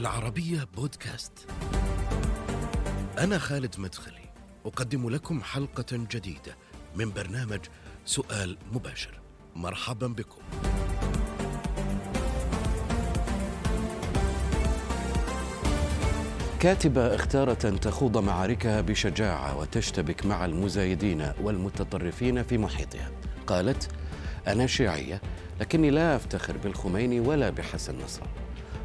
العربية بودكاست. أنا خالد مدخلي، أقدم لكم حلقة جديدة من برنامج سؤال مباشر. مرحبا بكم. كاتبة اختارت أن تخوض معاركها بشجاعة وتشتبك مع المزايدين والمتطرفين في محيطها. قالت: أنا شيعية لكني لا أفتخر بالخميني ولا بحسن نصر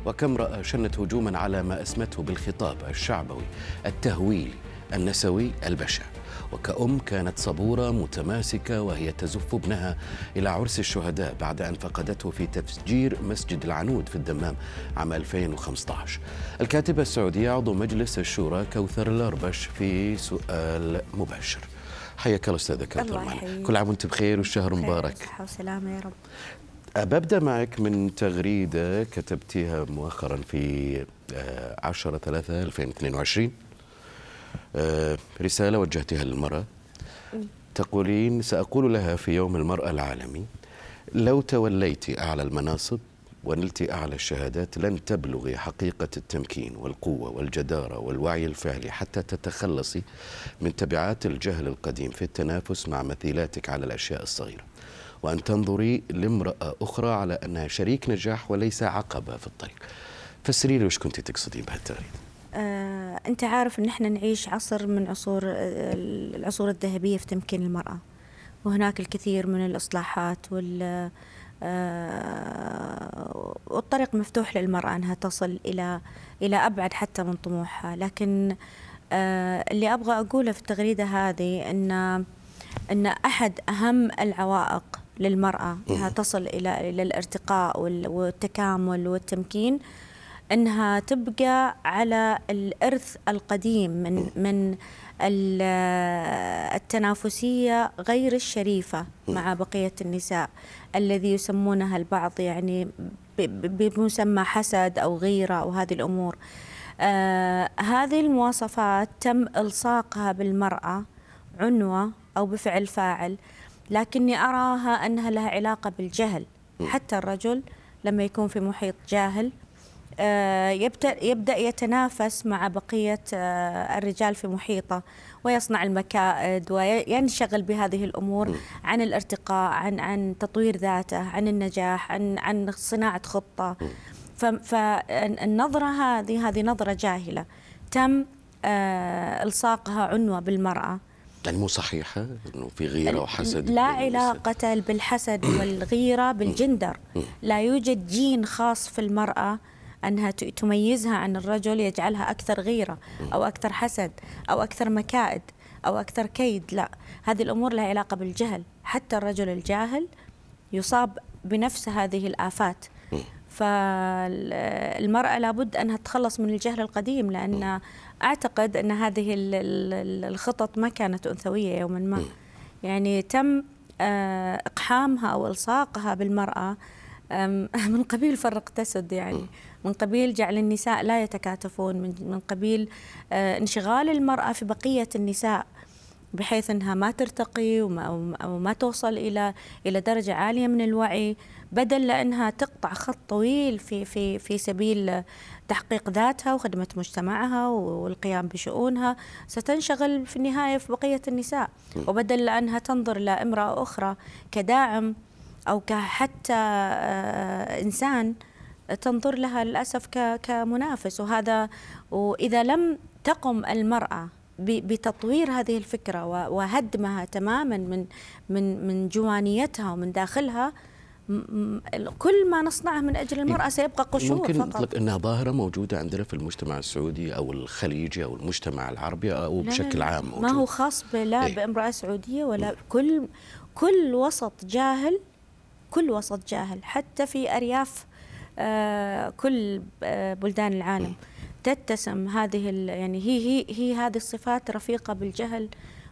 وكم امرأة شنت هجوما على ما أسمته بالخطاب الشعبوي التهويلي النسوي البشع. وكأم كانت صبورة متماسكة وهي تزف ابنها إلى عرس الشهداء بعد أن فقدته في تفجير مسجد العنود في الدمام عام 2015 الكاتبة السعودية عضو مجلس الشورى كوثر الأربش في سؤال مباشر. حياك الله أستاذة كوثر معنا. كل عام وأنت بخير والشهر مبارك. صحة وسلامة يا رب. ببدأ معك من تغريدة كتبتيها مؤخرا في 10 3 2022 رسالة وجهتها للمرأة. تقولين سأقول لها في يوم المرأة العالمي لو توليت أعلى المناصب ونلت أعلى الشهادات لن تبلغي حقيقة التمكين والقوة والجدارة والوعي الفعلي حتى تتخلصي من تبعات الجهل القديم في التنافس مع مثيلاتك على الأشياء الصغيرة. وأن تنظري لامرأة أخرى على أنها شريك نجاح وليس عقبة في الطريق. فسري لي وش كنت تقصدين بهالتغريدة. آه، أنت عارف أن إحنا نعيش عصر من عصور العصور الذهبية في تمكين المرأة. وهناك الكثير من الإصلاحات وال آه، والطريق مفتوح للمرأة أنها تصل إلى إلى أبعد حتى من طموحها. لكن آه، اللي أبغى أقوله في التغريدة هذه أن أن أحد أهم العوائق للمرأة أنها تصل إلى إلى الارتقاء والتكامل والتمكين أنها تبقى على الإرث القديم من من التنافسية غير الشريفة مع بقية النساء الذي يسمونها البعض يعني بمسمى حسد أو غيرة أو هذه الأمور. آه هذه المواصفات تم إلصاقها بالمرأة عنوة أو بفعل فاعل. لكني أراها أنها لها علاقة بالجهل. حتى الرجل لما يكون في محيط جاهل آه، يبدأ يبدأ يتنافس مع بقية آه، الرجال في محيطه ويصنع المكائد وينشغل بهذه الأمور عن الارتقاء عن عن تطوير ذاته عن النجاح عن عن صناعة خطة. فالنظرة هذه هذه نظرة جاهلة. تم آه، إلصاقها عنوة بالمرأة. يعني مو صحيحة أنه في غيرة وحسد. لا علاقة بالحسد والغيرة بالجندر. لا يوجد جين خاص في المرأة أنها تميزها عن الرجل يجعلها أكثر غيرة أو أكثر حسد أو أكثر مكائد أو أكثر كيد لا. هذه الأمور لها علاقة بالجهل. حتى الرجل الجاهل يصاب بنفس هذه الآفات. فالمرأة لابد أنها تتخلص من الجهل القديم لأن أعتقد أن هذه الخطط ما كانت أنثوية يوما ما. يعني تم آه، إقحامها أو إلصاقها بالمرأة من قبيل فرق تسد يعني. من قبيل جعل النساء لا يتكاتفون من قبيل آه، انشغال المرأة في بقية النساء بحيث إنها ما ترتقي وما, أو ما توصل إلى إلى درجة عالية من الوعي. بدل لأنها تقطع خط طويل في في في سبيل تحقيق ذاتها وخدمة مجتمعها والقيام بشؤونها ستنشغل في النهاية في بقية النساء. وبدل لأنها تنظر لامراه أخرى كداعم أو كحتى آه، إنسان تنظر لها للأسف كمنافس. وهذا وإذا لم تقم المرأة بتطوير هذه الفكرة وهدمها تماما من من من جوانيتها ومن داخلها كل ما نصنعه من أجل المرأة سيبقى قشور ممكن نطلق إنها ظاهرة موجودة عندنا في المجتمع السعودي أو الخليجي أو المجتمع العربي أو لا بشكل لا عام موجود. ما هو خاص لا إيه؟ بامرأة سعودية ولا كل كل وسط جاهل كل وسط جاهل حتى في أرياف آه كل آه بلدان العالم تتسم هذه يعني هي هي هي هذه الصفات رفيقة بالجهل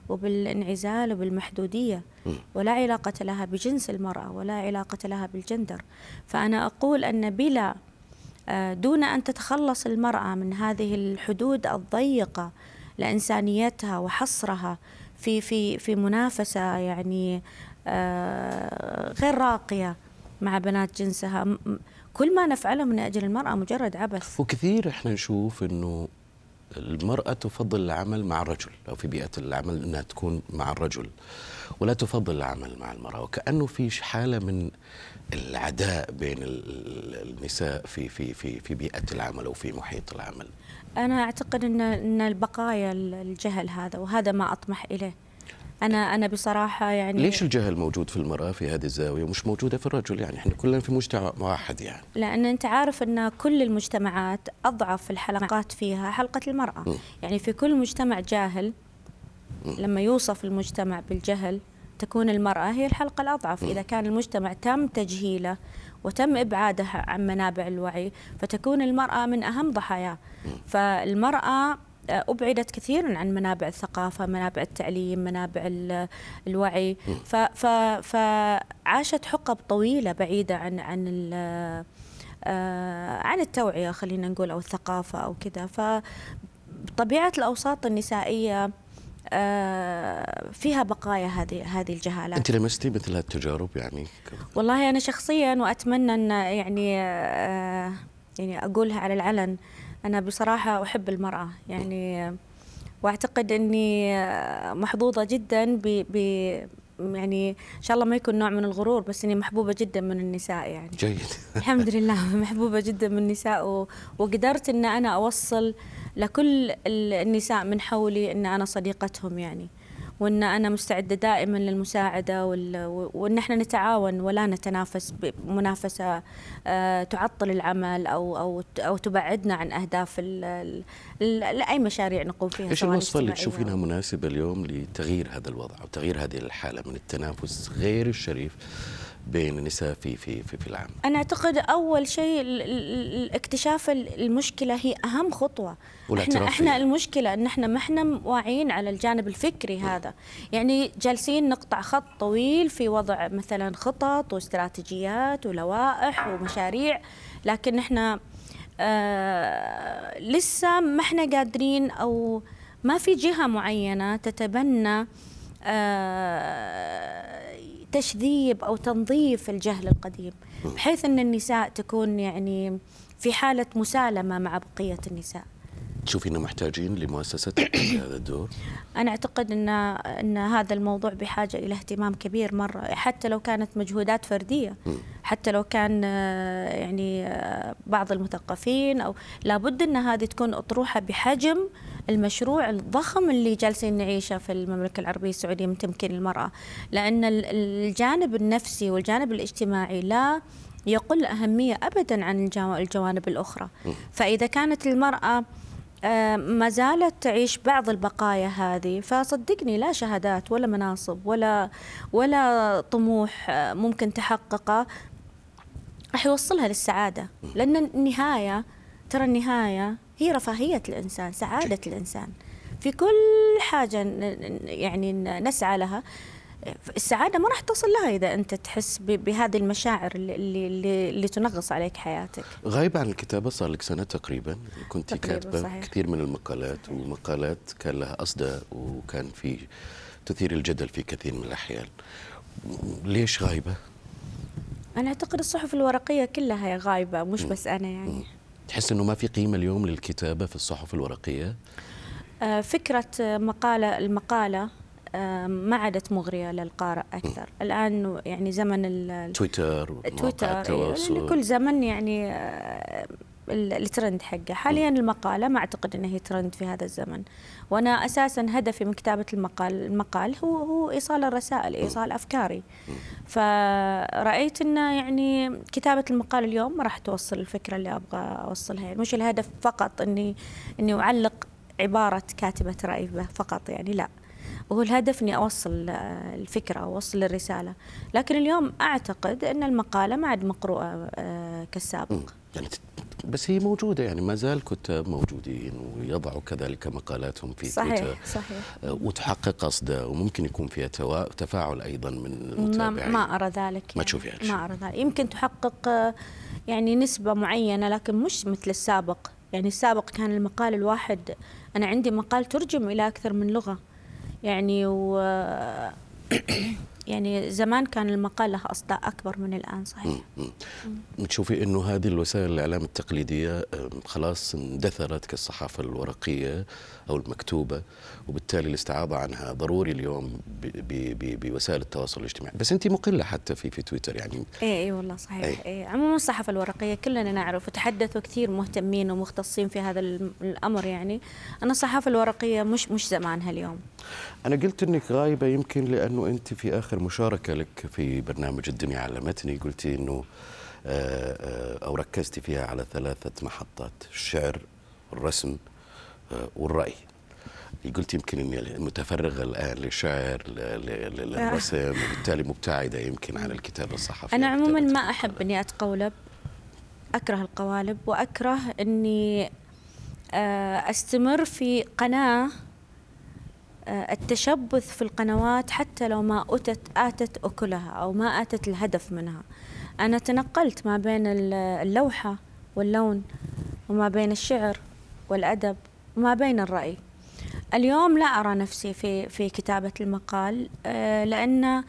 وبالانعزال وبالمحدودية ولا علاقة لها بجنس المرأة ولا علاقة لها بالجندر. فأنا أقول أن بلا آه، دون أن تتخلص المرأة من هذه الحدود الضيقة لإنسانيتها وحصرها في في في منافسة يعني آه، غير راقية مع بنات جنسها كل ما نفعله من أجل المرأة مجرد عبث. وكثير إحنا نشوف إنه المرأة تفضل العمل مع الرجل أو في بيئة العمل أنها تكون مع الرجل. ولا تفضل العمل مع المرأة. وكأنه في حالة من العداء بين النساء في في في في بيئة العمل أو في محيط العمل. أنا أعتقد أن أن البقايا الجهل هذا وهذا ما أطمح إليه. أنا أنا بصراحة يعني ليش الجهل موجود في المرأة في هذه الزاوية ومش موجودة في الرجل يعني إحنا كلنا في مجتمع واحد يعني لأن أنت عارف أن كل المجتمعات أضعف الحلقات فيها حلقة المرأة م. يعني في كل مجتمع جاهل م. لما يوصف المجتمع بالجهل تكون المرأة هي الحلقة الأضعف م. إذا كان المجتمع تم تجهيله وتم إبعاده عن منابع الوعي فتكون المرأة من أهم ضحاياه فالمرأة أبعدت كثيرا عن منابع الثقافة منابع التعليم منابع الوعي. فعاشت حقب طويلة بعيدة عن عن آه، عن التوعية خلينا نقول أو الثقافة أو كذا. فطبيعة الأوساط النسائية آه، فيها بقايا هذه هذه الجهالات. أنت لمستي مثل هالتجارب يعني؟ والله أنا شخصيا وأتمنى أن يعني آه، يعني أقولها على العلن. أنا بصراحة أحب المرأة يعني وأعتقد إني محظوظة جدا ب ب يعني إن شاء الله ما يكون نوع من الغرور بس إني محبوبة جدا من النساء يعني. جيد. الحمد لله محبوبة جدا من النساء و... وقدرت إن أنا أوصل لكل النساء من حولي إن أنا صديقتهم يعني. وإن أنا مستعدة دائما للمساعدة وإن إحنا نتعاون ولا نتنافس بمنافسه آه، تعطل العمل أو أو أو تبعدنا عن أهداف اي مشاريع نقوم فيها إيش الوصفة اللي تشوفينها مناسبة اليوم لتغيير هذا الوضع أو تغيير هذه الحالة من التنافس غير الشريف؟ بين النساء في في في, في العام؟ أنا أعتقد أول شيء اكتشاف المشكلة هي أهم خطوة. إحنا إحنا المشكلة إن إحنا ما إحنا واعيين على الجانب الفكري هذا. يعني جالسين نقطع خط طويل في وضع مثلا خطط واستراتيجيات ولوائح ومشاريع لكن إحنا آه لسه ما إحنا قادرين أو ما في جهة معينة تتبنى آه تشذيب أو تنظيف الجهل القديم بحيث إن النساء تكون يعني في حالة مسالمة مع بقية النساء. تشوفي انه محتاجين لمؤسسة هذا الدور؟ أنا أعتقد ان إن هذا الموضوع بحاجة إلى اهتمام كبير مرة حتى لو كانت مجهودات فردية حتى لو كان آه، يعني آه، بعض المثقفين أو لابد إن هذه تكون أطروحة بحجم المشروع الضخم اللي جالسين نعيشه في المملكة العربية السعودية من تمكين المرأة. لأن الجانب النفسي والجانب الاجتماعي لا يقل أهمية ابدا عن الجوانب الأخرى. فإذا كانت المرأة ما زالت تعيش بعض البقايا هذه فصدقني لا شهادات ولا مناصب ولا ولا طموح آه، ممكن تحققه. راح يوصلها للسعادة لأن النهاية ترى النهاية هي رفاهية الإنسان سعادة الإنسان. في كل حاجة يعني نسعى لها السعادة ما راح تصل لها إذا أنت تحس بهذه المشاعر اللي اللي, اللي تنغص عليك حياتك. غايبه عن الكتابة صار لك سنة تقريبا كنت كاتبة. كثير من المقالات ومقالات كان لها اصداء وكان في تثير الجدل في كثير من الأحيان. ليش غايبة؟ أنا أعتقد الصحف الورقية كلها غايبة مش بس أنا يعني. تحس إنه ما في قيمة اليوم للكتابة في الصحف الورقية؟ آه، فكرة مقاله المقالة ما عادت مغرية للقارئ أكثر. الآن يعني زمن تويتر تويتر كل زمن يعني آه، الترند حقه. حاليا المقالة ما أعتقد إنها هي ترند في هذا الزمن. وأنا أساسا هدفي من كتابة المقال المقال هو هو إيصال الرسائل إيصال أفكاري. فرأيت انه يعني كتابة المقال اليوم ما راح توصل الفكرة اللي أبغى أوصلها. يعني مش الهدف فقط إني إني أعلق عبارة كاتبة رأي فقط يعني لا. وهو الهدف إني أوصل الفكرة أوصل الرساله لكن اليوم أعتقد إن المقالة ما عاد مقروءة آه، كالسابق. يعني بس هي موجودة يعني ما زال كتاب موجودين ويضعوا كذلك مقالاتهم في صحيح تويتر صحيح. آه، وتحقق قصده وممكن يكون فيها تفاعل أيضا من المتابعين. ما, ما أرى ذلك ما تشوفي يعني ما أرى ذلك. يمكن تحقق آه، يعني نسبة معينة لكن مش مثل السابق. يعني السابق كان المقال الواحد أنا عندي مقال ترجم إلى أكثر من لغة. يعني و يعني زمان كان المقال له أصداء أكبر من الآن صحيح؟ تشوفي أنه هذه الوسائل الإعلام التقليدية خلاص اندثرت كالصحافة الورقية أو المكتوبة وبالتالي الاستعاضة عنها ضروري اليوم بوسائل التواصل الاجتماعي. بس أنت مقلة حتى في في تويتر يعني. اي اي والله صحيح. اي إيه. عموما الصحافة الورقية كلنا نعرف وتحدثوا كثير مهتمين ومختصين في هذا الأمر يعني. أن الصحافة الورقية مش مش زمانها اليوم. أنا قلت أنك غايبة يمكن لأنه أنت في آخر مشاركة لك في برنامج الدنيا علمتني. قلتي أنه آه، آه، أو ركزتي فيها على ثلاثة محطات الشعر والرسم آه، والرأي. قلت يمكن إني متفرغه الآن للشعر للرسم وبالتالي مبتعدة يمكن عن الكتابة الصحفية. أنا عموما ما أحب إني أتقولب أكره القوالب وأكره إني أستمر في قناة التشبث في القنوات حتى لو ما أتت آتت أكلها أو ما آتت الهدف منها. أنا تنقلت ما بين اللوحة واللون وما بين الشعر والأدب وما بين الرأي. اليوم لا أرى نفسي في في كتابة المقال آه، لأن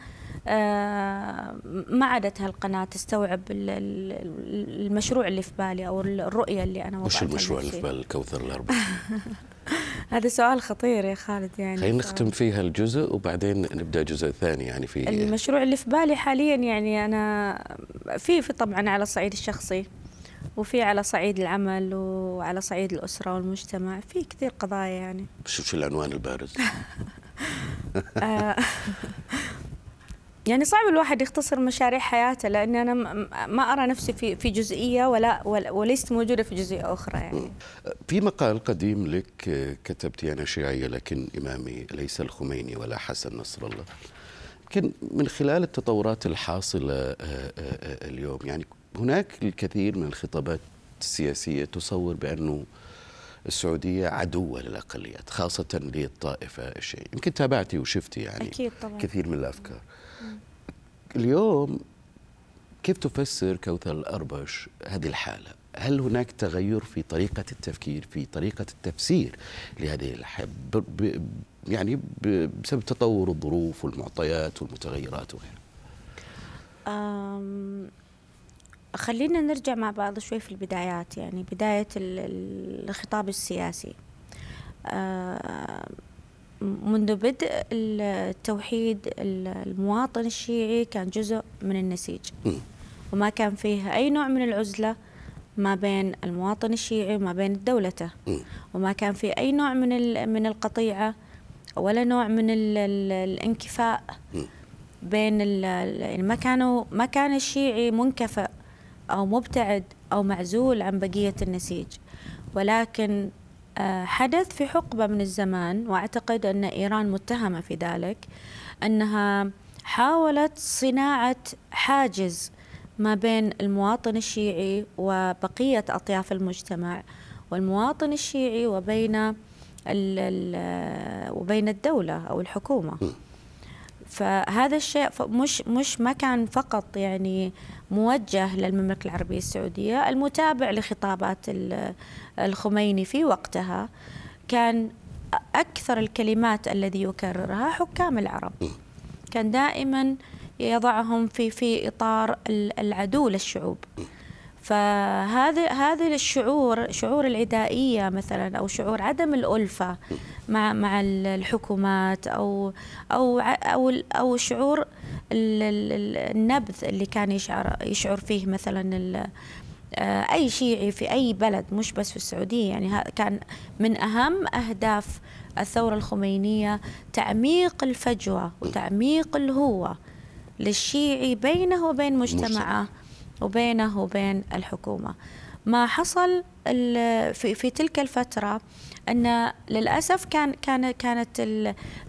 آه، ما عادت هالقناة تستوعب المشروع اللي في بالي أو الرؤية اللي أنا وش المشروع اللي في بال الكوثر الأربعة؟ هذا سؤال خطير يا خالد يعني خلينا نختم فيها الجزء وبعدين نبدأ جزء ثاني يعني في المشروع اللي في بالي حاليا يعني أنا في في طبعا على الصعيد الشخصي وفي على صعيد العمل وعلى صعيد الأسرة والمجتمع في كثير قضايا يعني. شو العنوان البارز؟ آه، يعني صعب الواحد يختصر مشاريع حياته لاني أنا ما أرى نفسي في في جزئية ولا وليست موجودة في جزئية أخرى يعني. في مقال قديم لك كتبت أنا شيعيه لكن إمامي ليس الخميني ولا حسن نصر الله. يمكن من خلال التطورات الحاصلة آه، آه، آه، اليوم يعني هناك الكثير من الخطابات السياسية تصور بأنه السعودية عدوة للأقليات خاصة للطائفة الشيعية يمكن تابعتي وشفتي يعني أكيد طبعا. كثير من الأفكار اليوم كيف تفسر كوثر الأربش هذه الحالة؟ هل هناك تغير في طريقة التفكير في طريقة التفسير لهذه الحالة يعني بسبب تطور الظروف والمعطيات والمتغيرات وغيرها خلينا نرجع مع بعض شوي في البدايات يعني بداية الخطاب السياسي منذ بدء التوحيد المواطن الشيعي كان جزء من النسيج. وما كان فيه أي نوع من العزلة ما بين المواطن الشيعي وما بين دولته وما كان في أي نوع من من القطيعة ولا نوع من الانكفاء بين يعني ما كانوا ما كان الشيعي منكفئ أو مبتعد أو معزول عن بقية النسيج. ولكن حدث في حقبة من الزمان وأعتقد أن إيران متهمة في ذلك أنها حاولت صناعة حاجز ما بين المواطن الشيعي وبقية أطياف المجتمع والمواطن الشيعي وبين وبين الدولة أو الحكومة. فهذا الشيء مش مش ما كان فقط يعني موجه للمملكة العربية السعودية المتابع لخطابات الخميني في وقتها كان أكثر الكلمات الذي يكررها حكام العرب. كان دائما يضعهم في في إطار العدو للشعوب. فهذا هذا الشعور شعور العدائيه مثلا أو شعور عدم الألفة مع مع الحكومات أو أو أو أو شعور النبذ اللي كان يشعر يشعر فيه مثلا آه، أي شيعي في أي بلد مش بس في السعودية. يعني كان من أهم أهداف الثورة الخمينية تعميق الفجوة وتعميق الهوة للشيعي بينه وبين مجتمعه. وبينه وبين الحكومة. ما حصل في في تلك الفترة أن للأسف كان كان كانت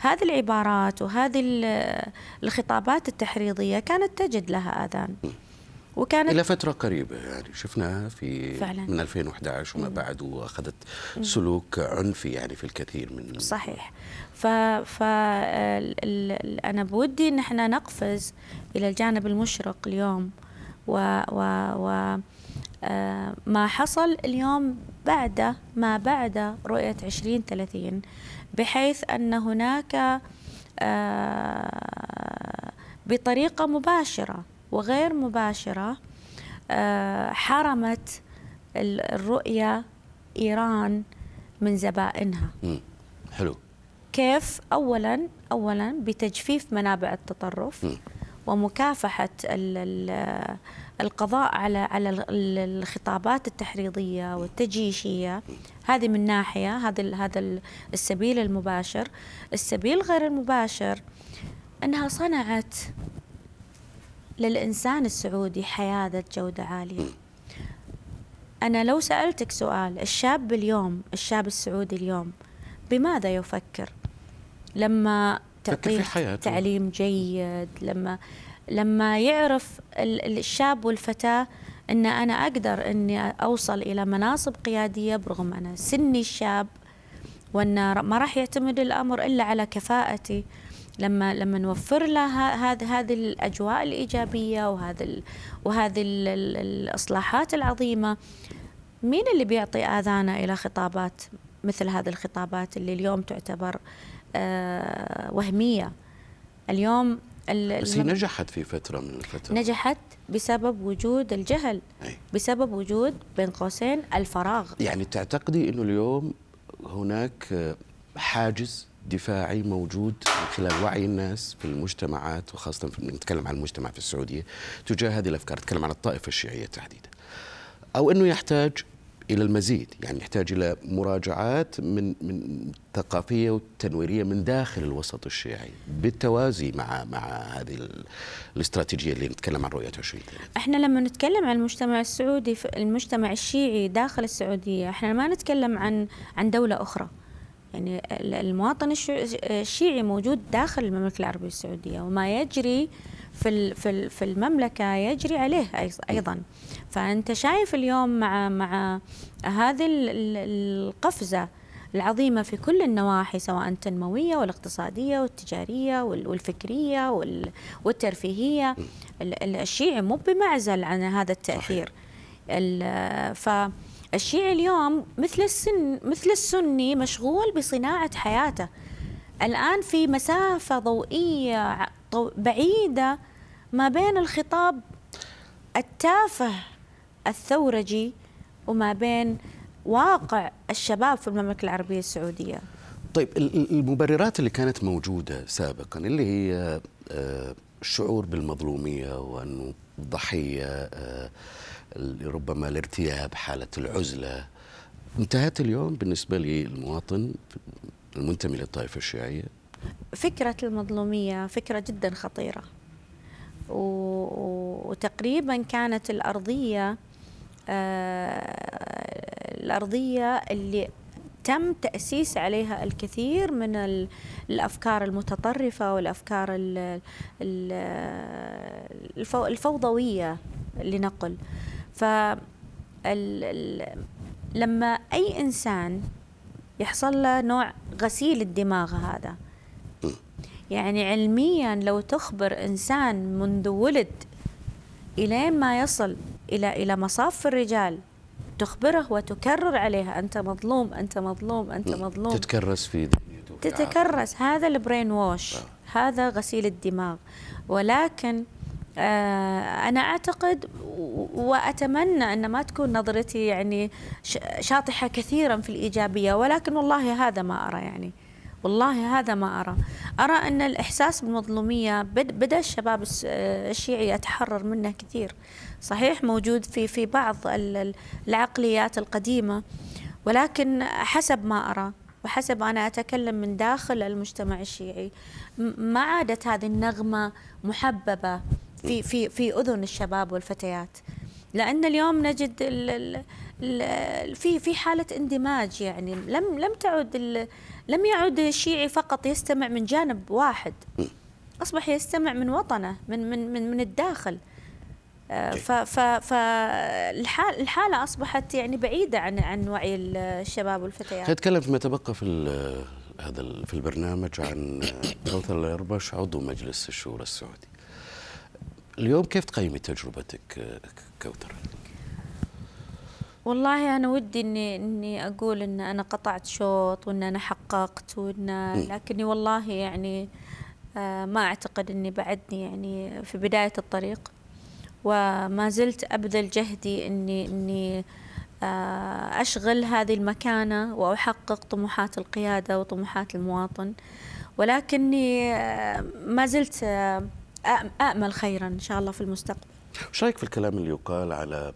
هذه العبارات وهذه الخطابات التحريضية كانت تجد لها آذان. وكانت إلى فترة قريبة يعني شفناها في فعلا. من 2011 وما بعد وأخذت سلوك عنفي يعني في الكثير من صحيح. ف, ف أنا بودي إن إحنا نقفز إلى الجانب المشرق اليوم و, و, و آه، ما حصل اليوم بعد ما بعد رؤية 2030 بحيث أن هناك آه، بطريقة مباشرة وغير مباشرة آه، حرمت الرؤية إيران من زبائنها. حلو. كيف؟ اولا اولا بتجفيف منابع التطرف. م. ومكافحة القضاء على على الخطابات التحريضية والتجيشية. هذه من ناحية هذا هذا السبيل المباشر. السبيل غير المباشر أنها صنعت للإنسان السعودي حياة ذات جودة عالية. أنا لو سألتك سؤال الشاب اليوم الشاب السعودي اليوم بماذا يفكر؟ لما تعطيه تعليم جيد لما لما يعرف الشاب والفتاة أن أنا أقدر أني أوصل إلى مناصب قيادية برغم أنا سني الشاب وأن ما راح يعتمد الأمر إلا على كفاءتي. لما لما نوفر له هذه هذه الأجواء الإيجابية وهذا وهذه الإصلاحات العظيمة مين اللي بيعطي آذانه إلى خطابات مثل هذه الخطابات اللي اليوم تعتبر وهمية. اليوم بس هي نجحت في فترة من الفترات. نجحت بسبب وجود الجهل أي. بسبب وجود بين قوسين الفراغ. يعني تعتقدي إنه اليوم هناك حاجز دفاعي موجود من خلال وعي الناس في المجتمعات وخاصة نتكلم عن المجتمع في السعودية تجاه هذه الأفكار نتكلم عن الطائفة الشيعية تحديدا. أو أنه يحتاج إلى المزيد يعني يحتاج إلى مراجعات من من ثقافية وتنويرية من داخل الوسط الشيعي بالتوازي مع مع هذه الاستراتيجية اللي نتكلم عن رؤية 20 إحنا لما نتكلم عن المجتمع السعودي المجتمع الشيعي داخل السعودية إحنا ما نتكلم عن عن دولة أخرى. يعني المواطن الشيعي موجود داخل المملكة العربية السعودية وما يجري في في في المملكة يجري عليه أيضا. فأنت شايف اليوم مع مع هذه القفزة العظيمة في كل النواحي سواء التنموية والاقتصادية والتجارية والفكرية والترفيهية الشيعي مو بمعزل عن هذا التأثير. فالشيعي اليوم مثل السن مثل السني مشغول بصناعة حياته. الآن في مسافة ضوئية بعيدة ما بين الخطاب التافه الثورجي وما بين واقع الشباب في المملكة العربية السعودية. طيب المبررات اللي كانت موجودة سابقا اللي هي آه، الشعور بالمظلومية وأنه الضحية آه، ربما الارتياب حالة العزلة انتهت اليوم بالنسبة للمواطن المنتمي للطائفة الشيعية فكرة المظلومية فكرة جدا خطيرة وتقريبا كانت الأرضية الأرضية اللي تم تأسيس عليها الكثير من الأفكار المتطرفة والأفكار الفوضوية لنقل ف لما أي إنسان يحصل له نوع غسيل الدماغ هذا يعني علميا لو تخبر إنسان منذ ولد إلين ما يصل إلى إلى مصاف الرجال. تخبره وتكرر عليها. أنت مظلوم أنت مظلوم أنت مظلوم. تتكرس في تتكرس. هذا البرين ووش آه. هذا غسيل الدماغ. ولكن آه أنا أعتقد وأتمنى أن ما تكون نظرتي يعني شاطحة كثيرا في الإيجابية. ولكن والله هذا ما أرى يعني. والله هذا ما أرى. أرى أن الإحساس بالمظلومية بدأ الشباب الشيعي يتحرر منه كثير. صحيح موجود في في بعض العقليات القديمة ولكن حسب ما أرى وحسب أنا أتكلم من داخل المجتمع الشيعي ما عادت هذه النغمة محببة في في في أذن الشباب والفتيات. لأن اليوم نجد ال ال في في حالة اندماج يعني لم لم تعد لم يعد الشيعي فقط يستمع من جانب واحد أصبح يستمع من وطنه من من من, من الداخل. فالحالة أصبحت يعني بعيدة عن عن وعي الشباب والفتيات. نتكلم فيما تبقى في هذا في البرنامج عن كوثر الأربش عضو مجلس الشورى السعودي. اليوم كيف تقيمي تجربتك كوثر؟ والله أنا ودي اني إني أقول إن أنا قطعت شوط وإن أنا حققت وان لكني والله يعني ما أعتقد أني بعدني يعني في بداية الطريق وما زلت أبذل جهدي أني أني أشغل هذه المكانة وأحقق طموحات القيادة وطموحات المواطن. ولكني ما زلت أأمل خيرا إن شاء الله في المستقبل. وش رأيك في الكلام اللي يقال على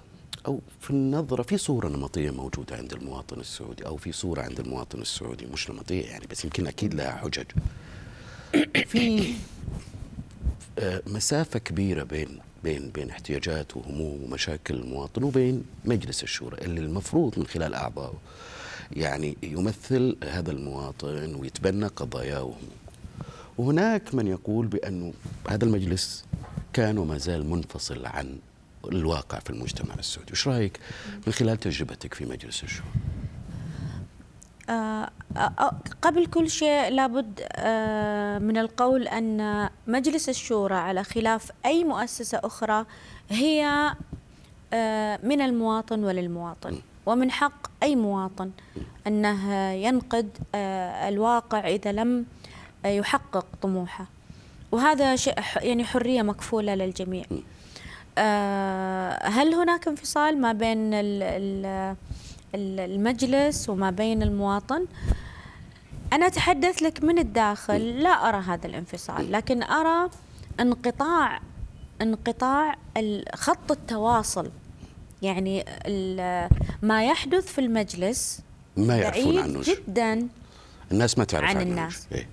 أو في النظرة في صورة نمطية موجودة عند المواطن السعودي أو في صورة عند المواطن السعودي؟ مش نمطية يعني بس يمكن أكيد لها حجج. في آه، مسافة كبيرة بين بين بين احتياجات وهموم ومشاكل المواطن وبين مجلس الشورى اللي المفروض من خلال اعضائه يعني يمثل هذا المواطن ويتبنى قضاياه وهناك من يقول بأنه هذا المجلس كان وما زال منفصل عن الواقع في المجتمع السعودي. وش رأيك من خلال تجربتك في مجلس الشورى؟ آه، قبل كل شيء لابد من القول أن مجلس الشورى على خلاف أي مؤسسة أخرى هي من المواطن وللمواطن. ومن حق أي مواطن أنه ينقد الواقع إذا لم يحقق طموحه. وهذا شيء يعني حرية مكفولة للجميع. هل هناك انفصال ما بين المجلس وما بين المواطن. أنا أتحدث لك من الداخل لا أرى هذا الانفصال لكن أرى انقطاع انقطاع خط التواصل. يعني ما يحدث في المجلس ما يعرفون عنه جدا الناس ما تعرف عن عنه الناس. إيه؟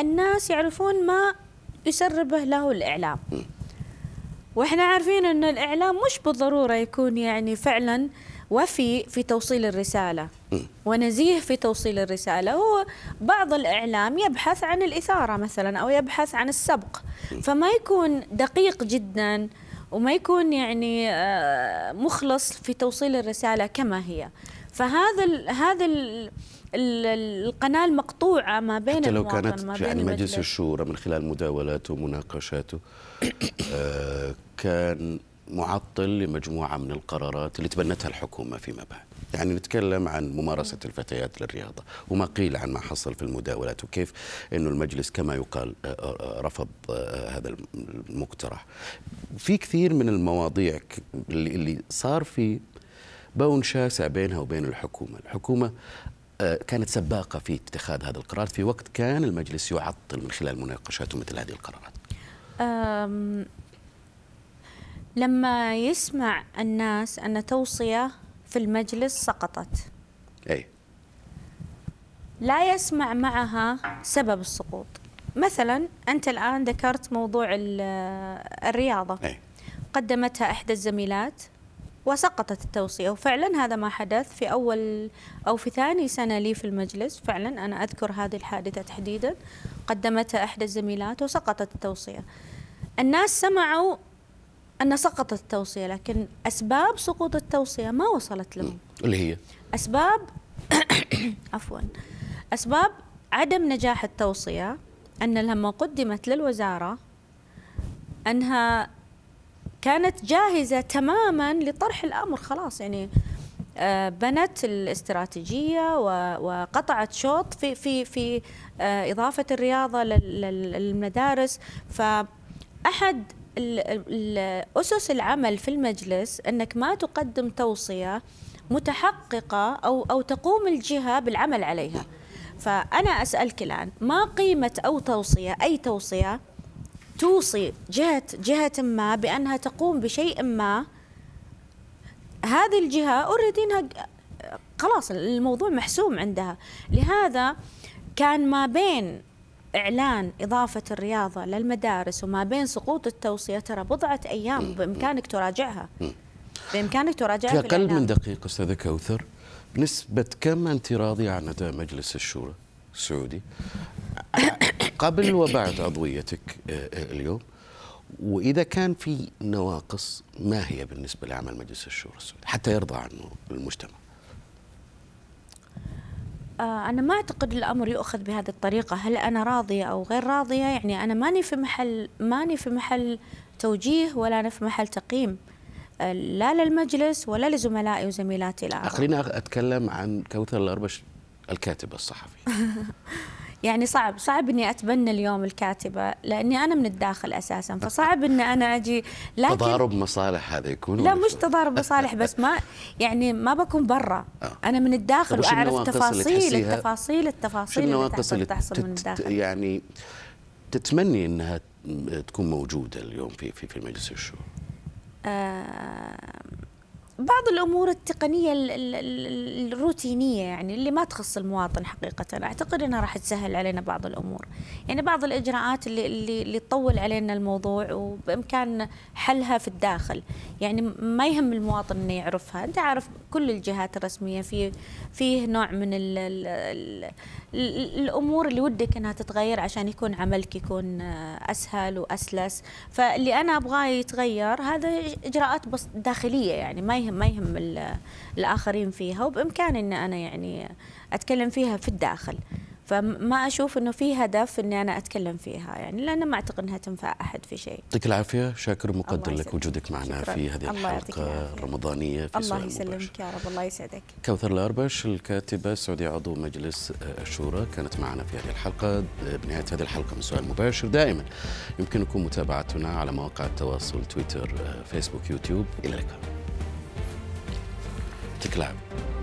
الناس يعرفون ما يسربه له الإعلام. وإحنا عارفين إن الإعلام مش بالضرورة يكون يعني فعلا وفي في توصيل الرسالة. ونزيه في توصيل الرسالة. هو بعض الإعلام يبحث عن الإثارة مثلا أو يبحث عن السبق. فما يكون دقيق جدا وما يكون يعني آه، مخلص في توصيل الرسالة كما هي. فهذا ال هذا ال القناة المقطوعة ما بين حتى لو كانت ما بين يعني مجلس الشورى من خلال مداولاته ومناقشاته آه كان معطل لمجموعة من القرارات اللي تبنتها الحكومة فيما بعد. يعني نتكلم عن ممارسة الفتيات للرياضة وما قيل عن ما حصل في المداولات وكيف أنه المجلس كما يقال آه، آه، رفض آه، هذا المقترح. في كثير من المواضيع اللي صار في بون شاسع بينها وبين الحكومة. الحكومة كانت سباقة في اتخاذ هذا القرار. في وقت كان المجلس يعطل من خلال مناقشاته مثل هذه القرارات. لما يسمع الناس أن توصية في المجلس سقطت. أي. لا يسمع معها سبب السقوط. مثلا أنت الآن ذكرت موضوع الرياضة. أي. قدمتها إحدى الزميلات وسقطت التوصية وفعلا هذا ما حدث في أول أو في ثاني سنة لي في المجلس. فعلا أنا أذكر هذه الحادثة تحديدا. قدمتها إحدى الزميلات وسقطت التوصية. الناس سمعوا أن سقطت التوصية لكن أسباب سقوط التوصية ما وصلت لهم. اللي هي؟ أسباب عفوا. أسباب عدم نجاح التوصية أن لما قدمت للوزارة أنها كانت جاهزة تماما لطرح الأمر خلاص يعني آه، بنت الاستراتيجية وقطعت شوط في في في آه، إضافة الرياضة للمدارس. فأحد أسس العمل في المجلس أنك ما تقدم توصية متحققة أو أو تقوم الجهة بالعمل عليها. فأنا أسألك الآن ما قيمة أو توصية أي توصية توصي جهة جهة ما بأنها تقوم بشيء ما؟ هذه الجهة أوريدي خلاص الموضوع محسوم عندها. لهذا كان ما بين إعلان إضافة الرياضة للمدارس وما بين سقوط التوصية ترى بضعة أيام. بإمكانك تراجعها. بإمكانك تراجعها في أقل من دقيقة أستاذة كوثر بنسبة كم أنت راضية عن أداء مجلس الشورى السعودي؟ قبل وبعد عضويتك آه، آه، اليوم. وإذا كان في نواقص ما هي بالنسبة لعمل مجلس الشورى السعودي؟ حتى يرضى عنه المجتمع. أنا ما أعتقد الأمر يؤخذ بهذه الطريقة. هل أنا راضية أو غير راضية؟ يعني أنا ماني في محل ماني في محل توجيه ولا أنا في محل تقييم. آه، لا للمجلس ولا لزملائي وزميلاتي الأعضاء خليني أتكلم عن كوثر الأربش الكاتب الصحفي. يعني صعب صعب إني أتبنى اليوم الكاتبة لأني أنا من الداخل أساسا فصعب ان أنا أجي لكن تضارب مصالح هذا يكون لا مش تضارب مصالح بس ما يعني ما بكون برا. آه. أنا من الداخل وأعرف تفاصيل التفاصيل التفاصيل النواقص اللي تحصل من الداخل. يعني تتمني إنها تكون موجودة اليوم في في في مجلس الشورى؟ آه بعض الأمور التقنية الروتينية يعني اللي ما تخص المواطن حقيقة. أعتقد إنها راح تسهل علينا بعض الأمور. يعني بعض الإجراءات اللي اللي, اللي تطول علينا الموضوع وبإمكان حلها في الداخل. يعني ما يهم المواطن إنه يعرفها. أنت عارف كل الجهات الرسمية في فيه نوع من ال ال ال الأمور اللي ودك إنها تتغير عشان يكون عملك يكون أسهل وأسلس. فاللي أنا أبغاه يتغير هذا إجراءات داخلية يعني ما يهم ما يهم الآخرين فيها وبإمكاني إن أنا يعني أتكلم فيها في الداخل فما أشوف إنه في هدف إني أنا أتكلم فيها يعني لأن ما أعتقد إنها تنفع أحد في شيء. يعطيك العافية شاكر ومقدر لك وجودك معنا شكرا. في هذه الحلقة الرمضانية في الله يسلمك يا رب الله يسعدك. كوثر الأربش الكاتبة السعودية عضو مجلس الشورى كانت معنا في هذه الحلقة بنهاية هذه الحلقة من سؤال مباشر دائما يمكنكم متابعتنا على مواقع التواصل تويتر فيسبوك يوتيوب إلى اللقاء. to climb.